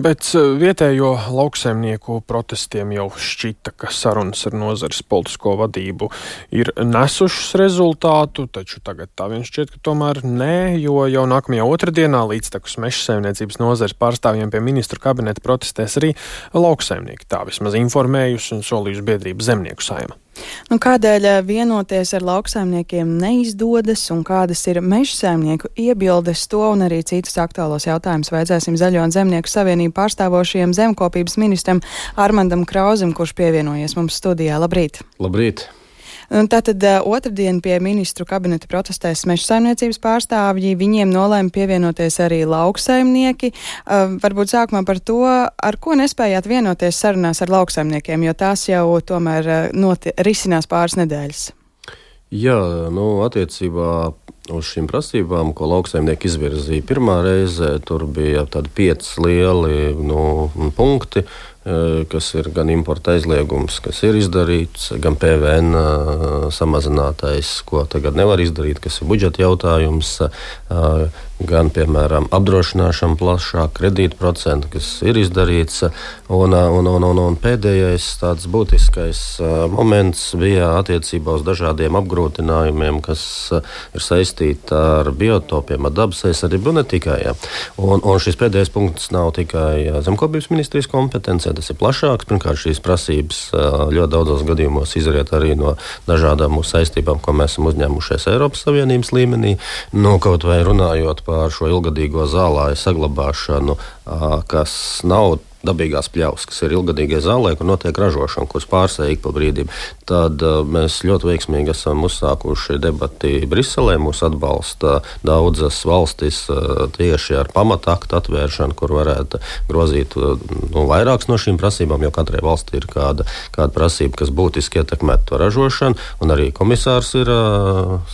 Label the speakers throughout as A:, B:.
A: Bet uh, vietējo lauksaimnieku protestiem jau šķita, ka sarunas ar nozares politisko vadību ir nesušas rezultātu, taču tagad tā vien šķiet, ka tomēr nē, jo jau nākamajā otrdienā līdztekus meža saimniecības nozares pārstāvjiem pie ministru kabineta protestēs arī lauksaimnieki. Tā vismaz informējusi un solījusi biedrība zemnieku saima.
B: Nu, kādēļ eh, vienoties ar lauksaimniekiem neizdodas un kādas ir meža saimnieku iebildes to un arī citus aktuālos jautājumus vajadzēsim Zaļo un Zemnieku savienību pārstāvošajam zemkopības ministram Armandam Krauzam, kurš pievienojies mums studijā. Labrīt!
C: Labrīt!
B: Tātad otrdien pie ministru kabineta protestēs meža saimniecības pārstāvji. Viņiem nolēma pievienoties arī lauksaimnieki. Varbūt sākumā par to, ar ko nespējāt vienoties sarunās ar lauksaimniekiem, jo tās jau tomēr noti, risinās pāris nedēļas.
C: Jā, nu, attiecībā uz šīm prasībām, ko lauksaimnieki izvirzīja pirmā reize, tur bija tādi pieci lieli nu, punkti. Eh, kas ir gan importa aizliegums, kas ir izdarīts, gan PVN eh, samazinātais, ko tagad nevar izdarīt, kas ir budžeta jautājums, eh, gan, piemēram, apdrošināšana plašāk, kredītprocentu, kas ir izdarīts. Un, un, un, un, un pēdējais tāds būtiskais moments bija attiecībā uz dažādiem apgrūtinājumiem, kas ir saistīti ar biotopiem, ar dabas aizsardzību ne tikai. Ja. Un, un šis pēdējais punkts nav tikai zemkopības ministrijas kompetencija, tas ir plašāks. Pirmkārt, šīs prasības ļoti daudzos gadījumos izriet arī no dažādām mūsu saistībām, ko mēs esam uzņēmušies Eiropas Savienības līmenī. Nu, kaut vai runājot par par šo ilgadīgo zālāju saglabāšanu, kas nav dabīgās pļaus, kas ir ilgadīgie zālē, kur notiek ražošana, kuras pārsēja ik pa brīdim. Tad uh, mēs ļoti veiksmīgi esam uzsākuši debati Briselē. Mūs atbalsta daudzas valstis uh, tieši ar pamataktu atvēršanu, kur varētu grozīt uh, nu, vairākas no šīm prasībām, jo katrai valstī ir kāda, kāda prasība, kas būtiski ietekmētu to ražošanu. Un arī komisārs ir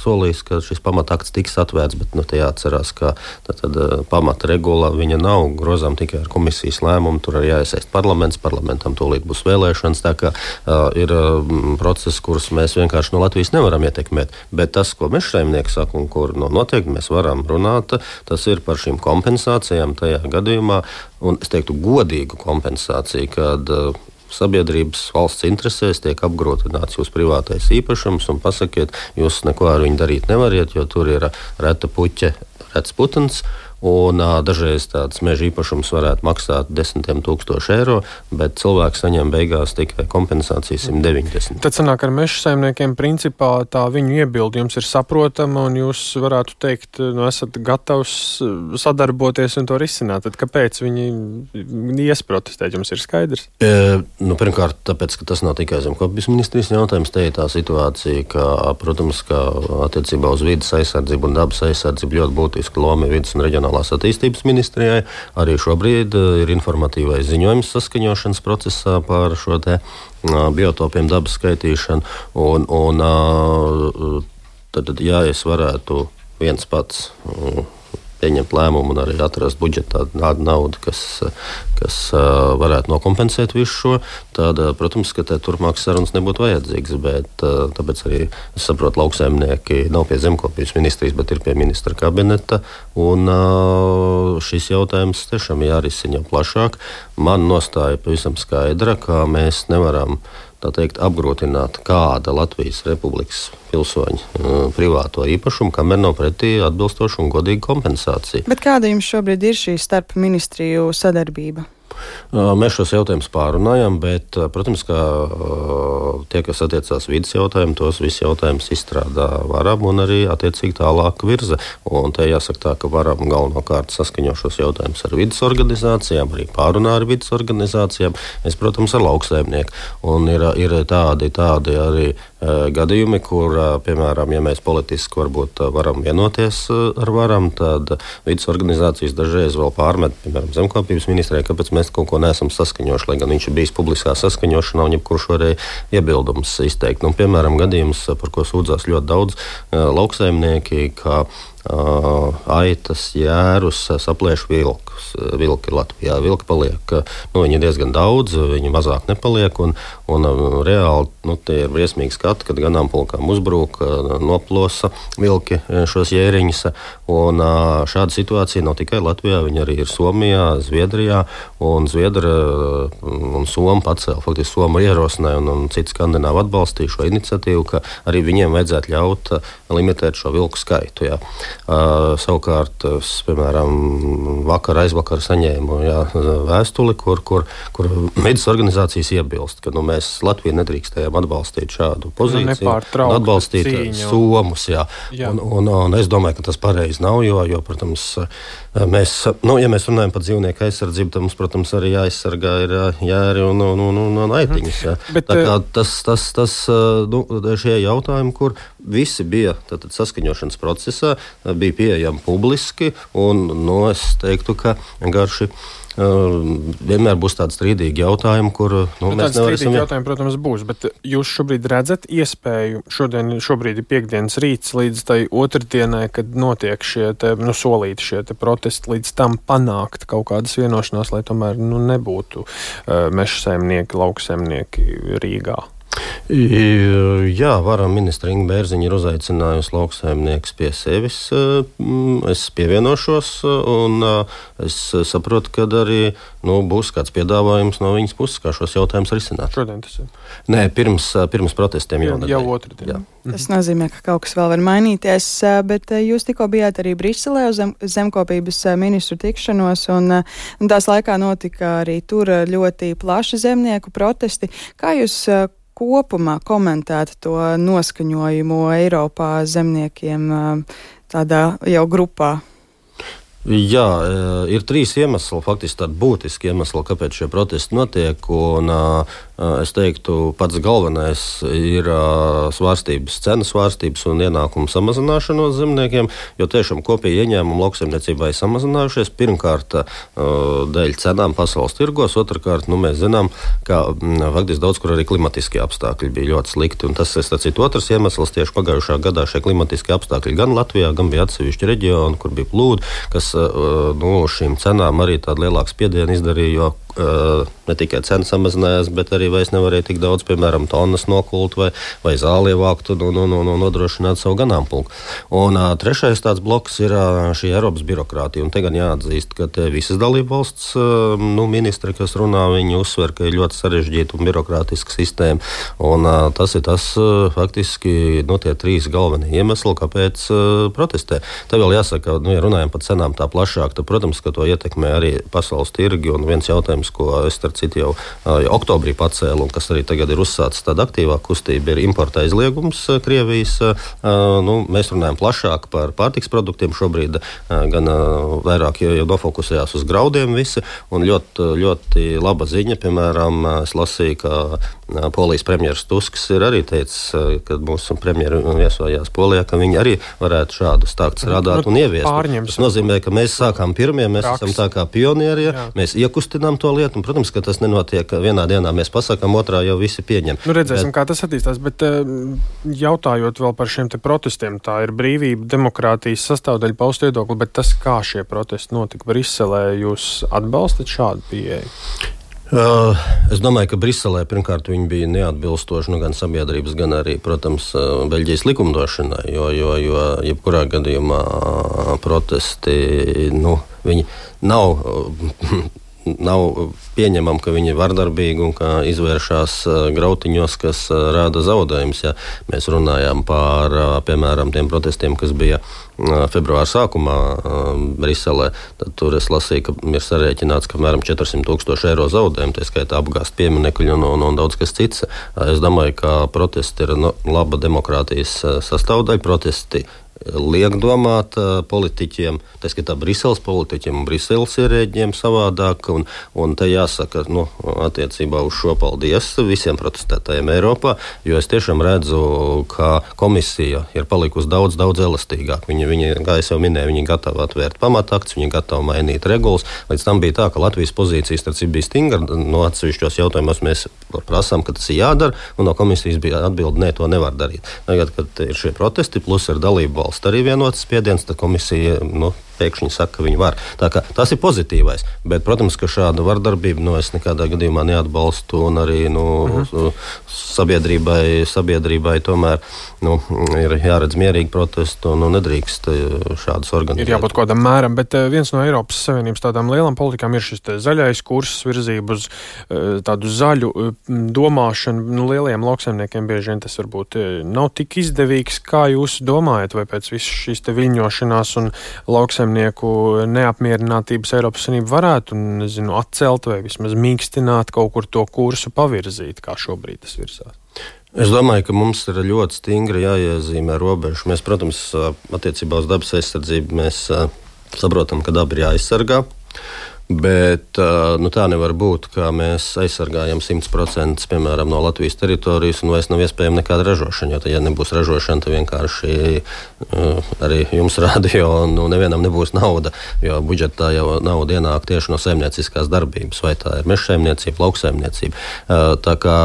C: solījis, ka šis pamatakts tiks atvērts, bet nu, jāatcerās, ka tad, tad, pamata regula nav grozām tikai ar komisijas lēmumu. Tur arī jāiesaist parlaments. Parlamentam tūlīt būs vēlēšanas. Tā kā uh, ir uh, process, kurus mēs vienkārši no Latvijas nevaram ietekmēt. Bet tas, ko mēs šaimnieki saka un kur no, noteikti mēs varam runāt, tas ir par šīm kompensācijām tajā gadījumā. Un es teiktu, godīgu kompensāciju, kad uh, sabiedrības valsts interesēs tiek apgrūtināts jūsu privātais īpašums un pasakiet, jūs neko ar viņu darīt nevariet, jo tur ir reta puķa, rets putns. Un, uh, dažreiz tāds meža īpašums varētu maksāt desmitiem tūkstošu eiro, bet cilvēks saņem beigās tikai kompensāciju 190.
A: Tad sanāk ar meža saimniekiem principā tā viņu iebildi jums ir saprotama un jūs varētu teikt, nu esat gatavs sadarboties un to risināt. Tad kāpēc viņi ies protestēt, jums ir skaidrs?
C: E, nu, pirmkārt, tāpēc, ka tas nav tikai zemkopības ministrijas jautājums, te ir tā situācija, ka, protams, ka attiecībā uz vidas aizsardzību un dabas aizsardzību ļoti būtiska loma ir vidas un reģionālā reģionālās attīstības ministrijai. Arī šobrīd eh, ir informatīvais ziņojums saskaņošanas procesā par šo te biotopiem dabas skaitīšanu. Un, un, tad, tad, ja es varētu viens pats pieņemt lēmumu un arī atrast budžetā tādu naudu, kas, kas varētu nokompensēt visu šo, tad, protams, ka turpmākas sarunas nebūtu vajadzīgas. Bet, tāpēc arī es saprotu, lauksaimnieki nav pie zemkopības ministrijas, bet ir pie ministra kabineta. Un šis jautājums tiešām jārisina plašāk. Man nostāja pavisam skaidra, ka mēs nevaram tā teikt, apgrūtināt kāda Latvijas Republikas pilsoņa uh, privāto īpašumu, kamēr nav pretī atbilstoša un godīga kompensācija.
B: Bet kāda jums šobrīd ir šī starp ministriju sadarbība?
C: Mēs šos jautājumus pārunājam, bet, protams, ka tie, kas attiecās vidas jautājumu, tos visus jautājumus izstrādā varam un arī attiecīgi tālāk virza. Un te jāsaka tā, ka varam galvenokārt saskaņot šos jautājumus ar vidas organizācijām, arī pārunā ar vidas organizācijām, es, protams, ar lauksaimnieku. Un ir, ir tādi, tādi arī gadījumi, kur, piemēram, ja mēs politiski varbūt varam vienoties ar varam, tad vidas organizācijas dažreiz vēl pārmet, piemēram, zemkopības ministrijai, kāpēc mēs kaut ko neesam saskaņojuši, lai gan viņš ir bijis publiskā saskaņošanā, un jebkurš varēja iebildumus izteikt. Nu, piemēram, gadījums, par ko sūdzās ļoti daudz lauksaimnieki, ka aitas, jērus, saplēš vilkus. Vilki Latvijā. Vilki paliek, nu, viņi ir diezgan daudz, viņi mazāk nepaliek. Un, un reāli nu, tie ir briesmīgi skati, kad ganāmpulkām uzbrūk, noplosa vilki šos jēriņus. Un šāda situācija nav tikai Latvijā, viņa arī ir Somijā, Zviedrijā. Un Zviedra un Somija pacēla, faktiski Somija ierosināja un, un citi skandināvi atbalstīja šo iniciatīvu, ka arī viņiem vajadzētu ļaut limitēt šo vilku skaitu. Jā. Uh, savukārt, es, piemēram, vakar aizvakar saņēmu jā, vēstuli, kur, kur, kur medus organizācijas iebilst, ka nu, mēs Latviju nedrīkstējām atbalstīt šādu pozīciju,
A: nu,
C: atbalstīt
A: cīņu.
C: somus. Jā. Jā. Un, un, un es domāju, ka tas pareizi nav, jo, jo protams, mēs, nu, ja mēs runājam par dzīvnieku aizsardzību, tad mums, protams, arī jāaizsargā ir jēri un, un, un, un, un aitiņas. Jā. Bet, Tā kā tas, tas, tas nu, šie jautājumi, kur visi bija tātad, saskaņošanas procesā, bija pieejami publiski. Un, nu, es teiktu, ka garši. Uh, vienmēr būs tādi strīdīgi jautājumi, kur nu,
A: nu, mēs nevaram. Jautājumi, protams, būs, bet jūs šobrīd redzat iespēju, šodien šobrīd ir piekdienas rīts līdz tai otrdienai, kad notiek šie te, nu, solīti šie te protesti, līdz tam panākt kaut kādas vienošanās, lai tomēr nu, nebūtu uh, meža saimnieki, lauksaimnieki Rīgā.
C: Jā, varam ministra Inga Bērziņa ir uzaicinājusi lauksaimnieks pie sevis. Es pievienošos, un es saprotu, ka arī nu, būs kāds piedāvājums no viņas puses, kā šos jautājumus risināt.
A: Šodien tas ir.
C: Nē, pirms, pirms protestiem
A: jau, jau otrdien.
B: Tas nozīmē, ka kaut kas vēl var mainīties, bet jūs tikko bijāt arī Briselē uz zem, zemkopības ministru tikšanos, un, un tās laikā notika arī tur ļoti plaši zemnieku protesti. Kā jūs kopumā komentētu to noskaņojumu Eiropā zemniekiem tādā jau grupā?
C: Jā, ir trīs iemesli, faktiski tādi būtiski iemesli, kāpēc šie protesti notiek. Un, Es teiktu, pats galvenais ir svārstības, cenu svārstības un ienākumu samazināšanos zemniekiem, jo tiešām kopīgi ieņēmumi lauksaimniecībai samazinājušies. Pirmkārt, dēļ cenām pasaules tirgos, otrkārt, nu, mēs zinām, ka faktiski daudz kur arī klimatiskie apstākļi bija ļoti slikti. Tas ir cits otrs iemesls. Tieši pagājušā gadā šie klimatiskie apstākļi gan Latvijā, gan bija atsevišķi reģioni, kur bija plūdi, kas nu, šīm cenām arī tādu lielāku spiedienu izdarīja. Ne tikai cena samazinājās, bet arī vairs nevarēja tik daudz, piemēram, tonnas nokult vai, vai zāli ievākt un, un, un, un nodrošināt savu ganāmpulku. Un trešais tāds bloks ir šī Eiropas birokrātija. Un te gan jāatzīst, ka visas dalībvalsts uh, nu, ministri, kas runā, viņi uzsver, ka ir ļoti sarežģīta un birokrātiska sistēma. Un, tas ir tas faktiski nu, tie trīs galvenie iemesli, kāpēc protestē. Te vēl jāsaka, nu, ja runājam par cenām tā plašāk, tad, protams, ka to ietekmē arī pasaules tirgi. Un viens jautājums, ko es starp citu jau, jau oktobrī pacēla un kas arī tagad ir uzsācis tāda aktīvāka kustība, ir importa aizliegums Krievijas. Nu, mēs runājam plašāk par pārtiks produktiem šobrīd, gan vairāk jau, nofokusējās uz graudiem visi. Ļoti, ļoti laba ziņa, piemēram, es lasīju, ka Polijas premjerministrs Tusks ir arī teicis, kad mūsu premjeri viesojās Polijā, ka viņi arī varētu šādu stāstu strādāt nu, un ieviest.
A: Pārņems.
C: Tas nozīmē, ka mēs sākām pirmie, mēs Praks. esam tā kā pionieri, ja? mēs iekustinām to lietu. Un, protams, ka tas nenotiek vienā dienā. Mēs pasakām, otrā jau visi pieņem.
A: Nu, redzēsim, bet... kā tas attīstās. Bet eh, jautājot vēl par šiem protestiem, tā ir brīvība, demokrātijas sastāvdaļa paust viedokli, bet tas, kā šie protesti notika Briselē, jūs atbalstat šādu pieeju?
C: Uh, es domāju, ka Briselē pirmkārt viņi bija neatbilstoši nu, gan sabiedrības, gan arī, protams, uh, Beļģijas likumdošanai. Jo, jo, jo jebkurā gadījumā protesti nu, nav nav pieņemama, ka viņi ir vardarbīgi un ka izvēršas grautiņos, kas rada zaudējumus. Ja mēs runājām par, piemēram, tiem protestiem, kas bija februāra sākumā Briselē, tad tur es lasīju, ka ir sarēķināts, ka apmēram 400 tūkstoši eiro zaudējumu, tā skaitā apgāzt pieminekļu un, un, un daudz kas cits. Es domāju, ka protesti ir no, laba demokrātijas sastāvdaļa. Protesti liek domāt politiķiem, tā skaitā Briseles politiķiem un Briseles ierēģiem savādāk. Un, un te jāsaka, nu, attiecībā uz šo paldies visiem protestētājiem Eiropā, jo es tiešām redzu, ka komisija ir palikusi daudz, daudz elastīgāka. Viņi, viņi, kā jau minēju, viņi gatavi atvērt pamatakts, viņi gatavi mainīt regulas. Līdz tam bija tā, ka Latvijas pozīcijas bija stingra. No atsevišķos jautājumos mēs prasām, ka tas ir jādara, un no komisijas bija atbilde, nē, to nevar darīt. Tagad, kad ir šie protesti, plus ir dalība neatbalsta arī vienotas spiediens, komisija nu, pēkšņi saka, ka viņi var. Tas ir pozitīvais. Bet, protams, ka šāda vardarbība nu, es nekādā gadījumā neatbalstu. Arī nu, uh. -huh. sabiedrībai, sabiedrībai tomēr nu, ir jāredz mierīgi protesti un nu, nedrīkst eh, šādus organizēt.
A: Ir jābūt kaut kādam mēram, bet eh, viens no Eiropas Savienības tādām lielām politikām ir šis zaļais kurs, virzība uz eh, tādu zaļu domāšanu. Nu, lielajiem lauksaimniekiem bieži vien tas varbūt nav tik izdevīgs, kā jūs domājat, vai pēc visas šīs viļņošanās un lauksaimniekiem lauksaimnieku neapmierinātības Eiropas Savienība varētu nezinu, atcelt vai vismaz mīkstināt kaut kur to kursu pavirzīt, kā šobrīd tas virsās?
C: Es domāju, ka mums ir ļoti stingri jāiezīmē robeža. Mēs, protams, attiecībā uz dabas aizsardzību mēs saprotam, ka daba ir jāaizsargā. Bet nu, tā nevar būt, ka mēs aizsargājam 100% piemēram, no Latvijas teritorijas, un vairs nav iespējama nekāda ražošana. Jo, tad, ja nebūs ražošana, tad vienkārši arī jums radio nu, nevienam nebūs nauda. Jo budžetā jau nauda ienāk tieši no saimnieciskās darbības, vai tā ir meža saimniecība, lauksaimniecība. Tā kā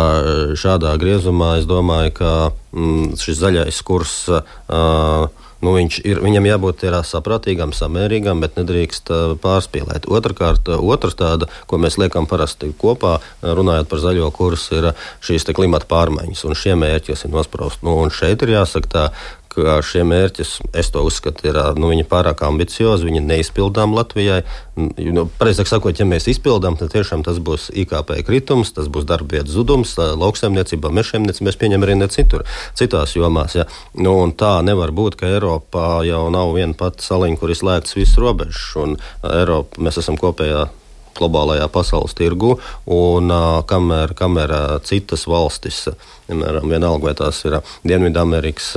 C: šādā griezumā es domāju, ka mm, šis zaļais kurs. Uh, nu, ir, viņam jābūt tādā saprātīgam, samērīgam, bet nedrīkst pārspīlēt. Otrakārt, otrs tāda, ko mēs liekam parasti kopā, runājot par zaļo kursu, ir šīs klimata pārmaiņas un šie mērķi, kas ir nosprausti. Nu, šeit ir jāsaka tā, ka šie mērķi, es to uzskatu, ir nu, pārāk ambiciozi, viņi neizpildām Latvijai. Nu, Pareizāk sakot, ja mēs izpildām, tad tiešām tas būs IKP kritums, tas būs darba vietas zudums, lauksaimniecībā, mežsaimniecībā, mēs pieņemam arī ne citur, citās jomās. Ja. Nu, tā nevar būt, ka Eiropā jau nav viena pati saliņa, kur ir slēgts viss robežs, un Eiropa, mēs esam kopējā globālajā pasaules tirgu, un kamēr, kamēr citas valstis, piemēram, vienalga vai tās ir Dienvidamerikas,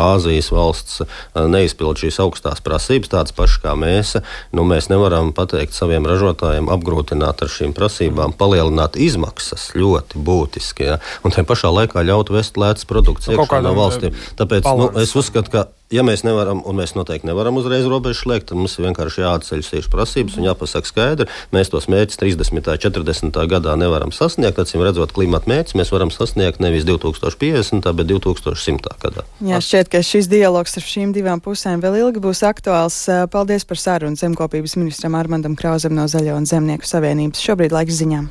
C: Āzijas valsts, neizpild šīs augstās prasības, tādas pašas kā mēs, nu, mēs nevaram pateikt saviem ražotājiem, apgrūtināt ar šīm prasībām, palielināt izmaksas ļoti būtiski, ja? un tajā pašā laikā ļaut vest lētas produktus nu, iekšā no valstīm. Tāpēc nu, es uzskatu, ka ja mēs nevaram, un mēs noteikti nevaram uzreiz robežu slēgt, tad mums ir vienkārši jāatceļ šīs prasības un jāpasaka skaidri. Mēs tos mērķus 30. un 40. gadā nevaram sasniegt. Acīm redzot, klimata mērķus mēs varam sasniegt nevis 2050. bet 2100. gadā.
B: Jā, šķiet, ka šis dialogs ar šīm divām pusēm vēl ilgi būs aktuāls. Paldies par sarunu zemkopības ministram Armandam Krauzam no Zaļo un Zemnieku savienības. Šobrīd laiks ziņām.